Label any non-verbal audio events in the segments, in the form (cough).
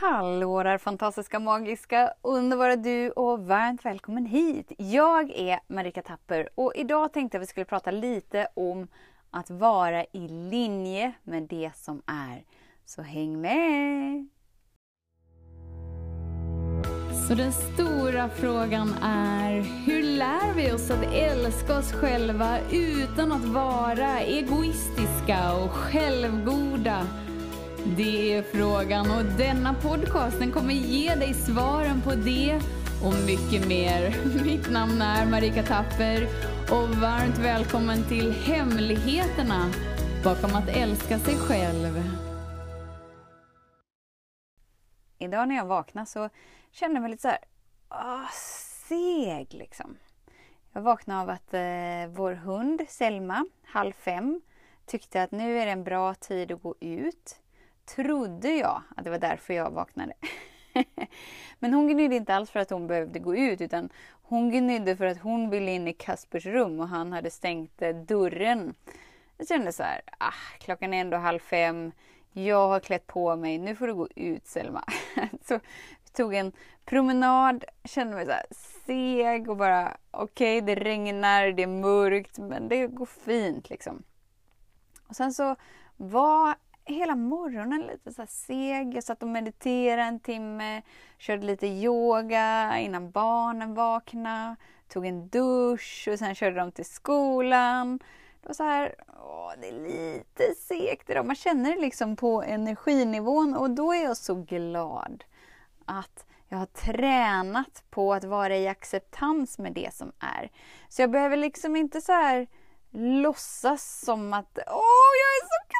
Hallå där fantastiska, magiska, underbara du och varmt välkommen hit. Jag är Marika Tapper och idag tänkte jag att vi skulle prata lite om att vara i linje med det som är. Så häng med! Så den stora frågan är, hur lär vi oss att älska oss själva utan att vara egoistiska och självgoda? Det är frågan och denna podcasten kommer ge dig svaren på det och mycket mer. (laughs) Mitt namn är Marika Tapper och varmt välkommen till Hemligheterna bakom att älska sig själv. Idag när jag vaknade så kände jag mig lite så här, åh, seg liksom. Jag vaknade av att eh, vår hund Selma, halv fem, tyckte att nu är det en bra tid att gå ut trodde jag att det var därför jag vaknade. (laughs) Men hon gnydde inte alls för att hon behövde gå ut utan hon gnydde för att hon ville in i Kaspers rum och han hade stängt eh, dörren. Jag kände så här, ah, klockan är ändå halv fem, jag har klätt på mig, nu får du gå ut Selma. (laughs) så vi tog en promenad, kände mig så här seg och bara okej okay, det regnar, det är mörkt men det går fint liksom. Och sen så var hela morgonen lite så seg. Jag satt och mediterade en timme, körde lite yoga innan barnen vaknade, tog en dusch och sen körde de till skolan. Det var så här, åh, det är lite segt idag. Man känner det liksom på energinivån och då är jag så glad att jag har tränat på att vara i acceptans med det som är. Så jag behöver liksom inte så här låtsas som att åh, jag är så glad,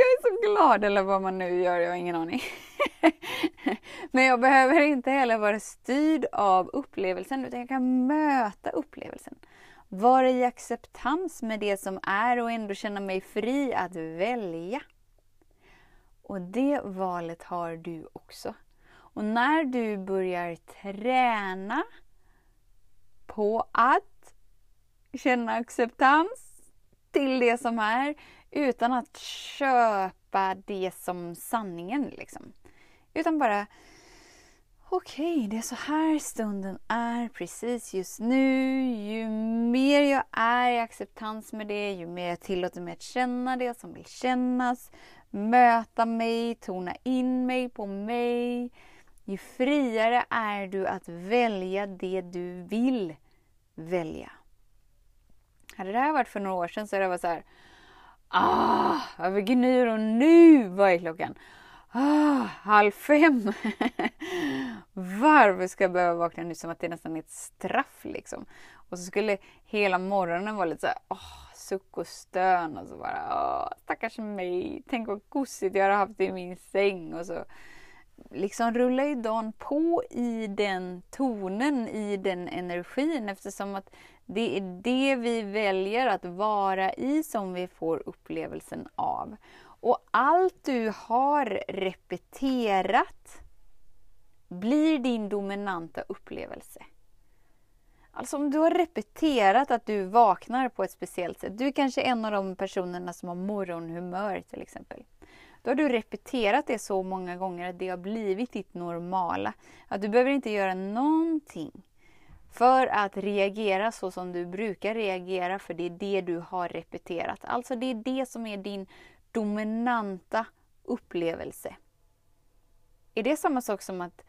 jag är så glad eller vad man nu gör, jag har ingen aning. (laughs) Men jag behöver inte heller vara styrd av upplevelsen utan jag kan möta upplevelsen. Vara i acceptans med det som är och ändå känna mig fri att välja. Och det valet har du också. Och när du börjar träna på att känna acceptans till det som är utan att köpa det som sanningen. Liksom. Utan bara okej, okay, det är så här stunden är precis just nu. Ju mer jag är i acceptans med det, ju mer jag tillåter mig att känna det som vill kännas, möta mig, tona in mig på mig. Ju friare är du att välja det du vill välja. Hade det här varit för några år sedan så hade det varit så här, Ah, varför gnyr hon nu? Vad är klockan? Ah, halv fem. (laughs) Varför ska jag behöva vakna nu som att det nästan är ett straff liksom? Och så skulle hela morgonen vara lite så här, oh, suck och stön och så bara, oh, stackars mig. Tänk vad gosigt jag har haft i min säng och så liksom rullar ju dagen på i den tonen, i den energin eftersom att det är det vi väljer att vara i som vi får upplevelsen av. Och allt du har repeterat blir din dominanta upplevelse. Alltså om du har repeterat att du vaknar på ett speciellt sätt. Du är kanske en av de personerna som har morgonhumör till exempel. Då har du repeterat det så många gånger att det har blivit ditt normala. Att du behöver inte göra någonting för att reagera så som du brukar reagera, för det är det du har repeterat. Alltså det är det som är din dominanta upplevelse. Är det samma sak som att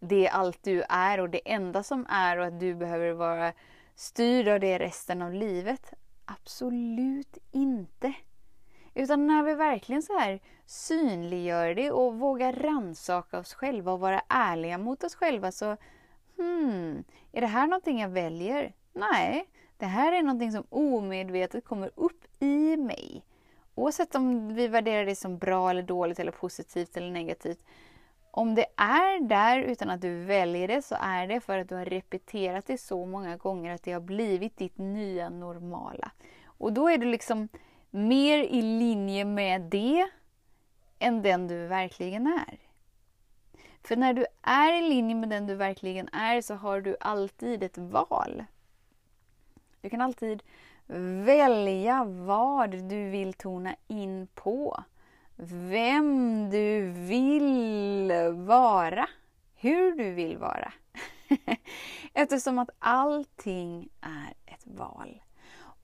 det är allt du är och det enda som är och att du behöver vara styrd av det resten av livet? Absolut inte. Utan när vi verkligen så här synliggör det och vågar ransaka oss själva och vara ärliga mot oss själva så Hmm, är det här någonting jag väljer? Nej, det här är någonting som omedvetet kommer upp i mig. Oavsett om vi värderar det som bra eller dåligt eller positivt eller negativt. Om det är där utan att du väljer det så är det för att du har repeterat det så många gånger att det har blivit ditt nya normala. Och då är du liksom mer i linje med det än den du verkligen är. För när du är i linje med den du verkligen är så har du alltid ett val. Du kan alltid välja vad du vill tona in på. vem du vill vara, hur du vill vara. (laughs) Eftersom att allting är ett val.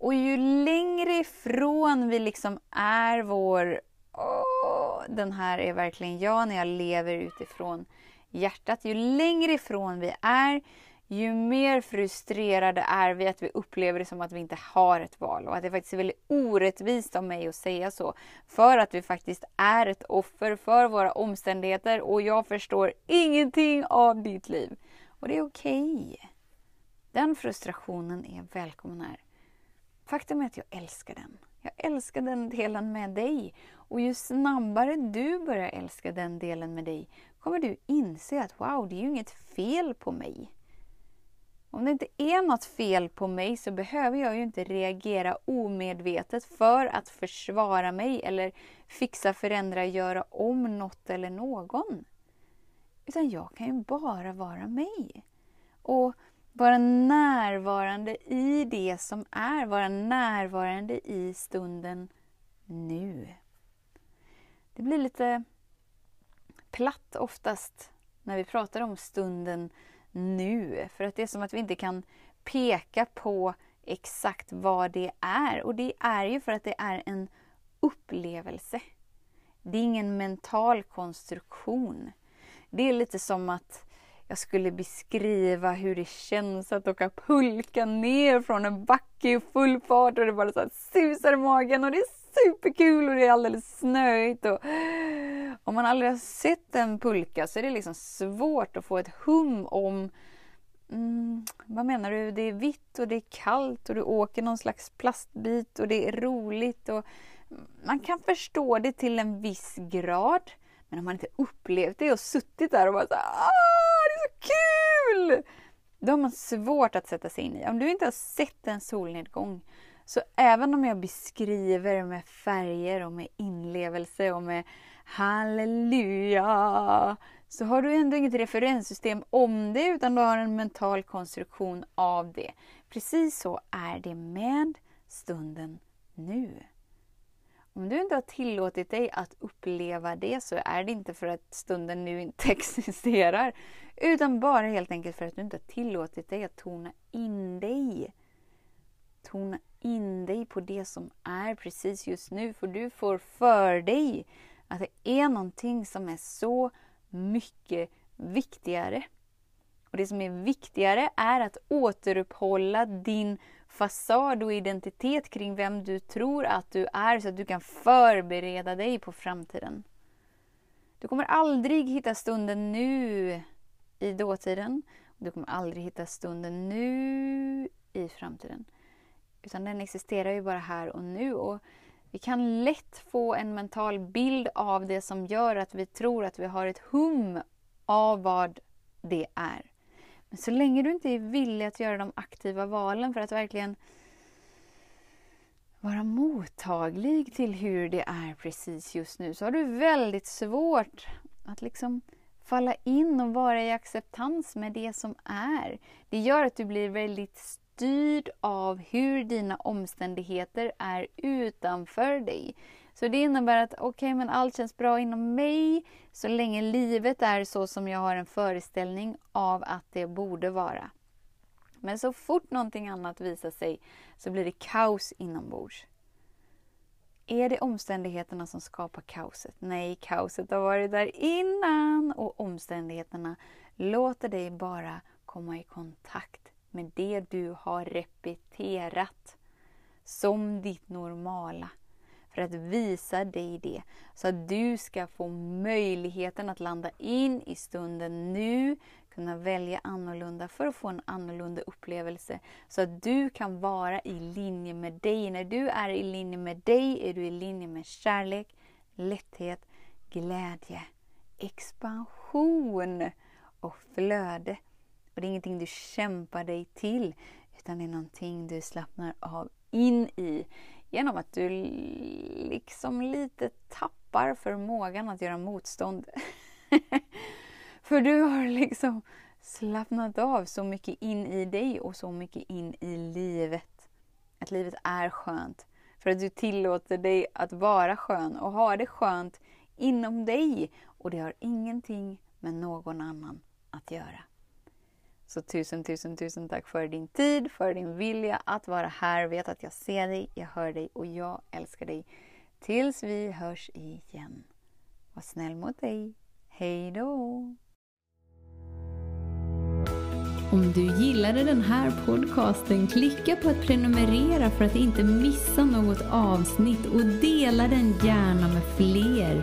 Och ju längre ifrån vi liksom är vår Åh, den här är verkligen jag när jag lever utifrån hjärtat. Ju längre ifrån vi är, ju mer frustrerade är vi att vi upplever det som att vi inte har ett val och att det faktiskt är väldigt orättvist av mig att säga så. För att vi faktiskt är ett offer för våra omständigheter och jag förstår ingenting av ditt liv. Och det är okej. Okay. Den frustrationen är välkommen här. Faktum är att jag älskar den. Jag älskar den delen med dig. Och ju snabbare du börjar älska den delen med dig kommer du inse att wow, det är ju inget fel på mig. Om det inte är något fel på mig så behöver jag ju inte reagera omedvetet för att försvara mig eller fixa, förändra, göra om något eller någon. Utan jag kan ju bara vara mig. Och vara närvarande i det som är, vara närvarande i stunden nu. Det blir lite platt oftast när vi pratar om stunden nu. För att det är som att vi inte kan peka på exakt vad det är. Och det är ju för att det är en upplevelse. Det är ingen mental konstruktion. Det är lite som att jag skulle beskriva hur det känns att åka pulka ner från en backe i full fart och det bara så susar i magen och det är superkul och det är alldeles snöigt. Och om man aldrig har sett en pulka så är det liksom svårt att få ett hum om mm, vad menar du? Det är vitt och det är kallt och du åker någon slags plastbit och det är roligt. Och man kan förstå det till en viss grad. Men om man inte upplevt det och suttit där och bara så här, ah! Kul! Då har man svårt att sätta sig in i. Om du inte har sett en solnedgång så även om jag beskriver med färger och med inlevelse och med halleluja så har du ändå inget referenssystem om det utan du har en mental konstruktion av det. Precis så är det med stunden nu. Om du inte har tillåtit dig att uppleva det så är det inte för att stunden nu inte (laughs) existerar utan bara helt enkelt för att du inte har tillåtit dig att tona in dig. Tona in dig på det som är precis just nu för du får för dig att det är någonting som är så mycket viktigare. Och det som är viktigare är att återuppehålla din fasad och identitet kring vem du tror att du är så att du kan förbereda dig på framtiden. Du kommer aldrig hitta stunden nu i dåtiden. Du kommer aldrig hitta stunden nu i framtiden. Utan den existerar ju bara här och nu. Och vi kan lätt få en mental bild av det som gör att vi tror att vi har ett hum av vad det är. Men så länge du inte är villig att göra de aktiva valen för att verkligen vara mottaglig till hur det är precis just nu så har du väldigt svårt att liksom falla in och vara i acceptans med det som är. Det gör att du blir väldigt styrd av hur dina omständigheter är utanför dig. Så det innebär att okej, okay, men allt känns bra inom mig så länge livet är så som jag har en föreställning av att det borde vara. Men så fort någonting annat visar sig så blir det kaos inombords. Är det omständigheterna som skapar kaoset? Nej, kaoset har varit där innan och omständigheterna låter dig bara komma i kontakt med det du har repeterat som ditt normala. För att visa dig det. Så att du ska få möjligheten att landa in i stunden nu, kunna välja annorlunda för att få en annorlunda upplevelse. Så att du kan vara i linje med dig. När du är i linje med dig är du i linje med kärlek, lätthet, glädje, expansion och flöde. Och det är ingenting du kämpar dig till, utan det är någonting du slappnar av in i genom att du liksom lite tappar förmågan att göra motstånd. (laughs) För du har liksom slappnat av så mycket in i dig och så mycket in i livet. Att livet är skönt. för att du tillåter dig att vara skön och ha det skönt inom dig. Och det har ingenting med någon annan att göra. Så tusen, tusen, tusen tack för din tid, för din vilja att vara här. Vet att jag ser dig, jag hör dig och jag älskar dig. Tills vi hörs igen. Var snäll mot dig. Hej då! Om du gillade den här podcasten, klicka på att prenumerera för att inte missa något avsnitt och dela den gärna med fler.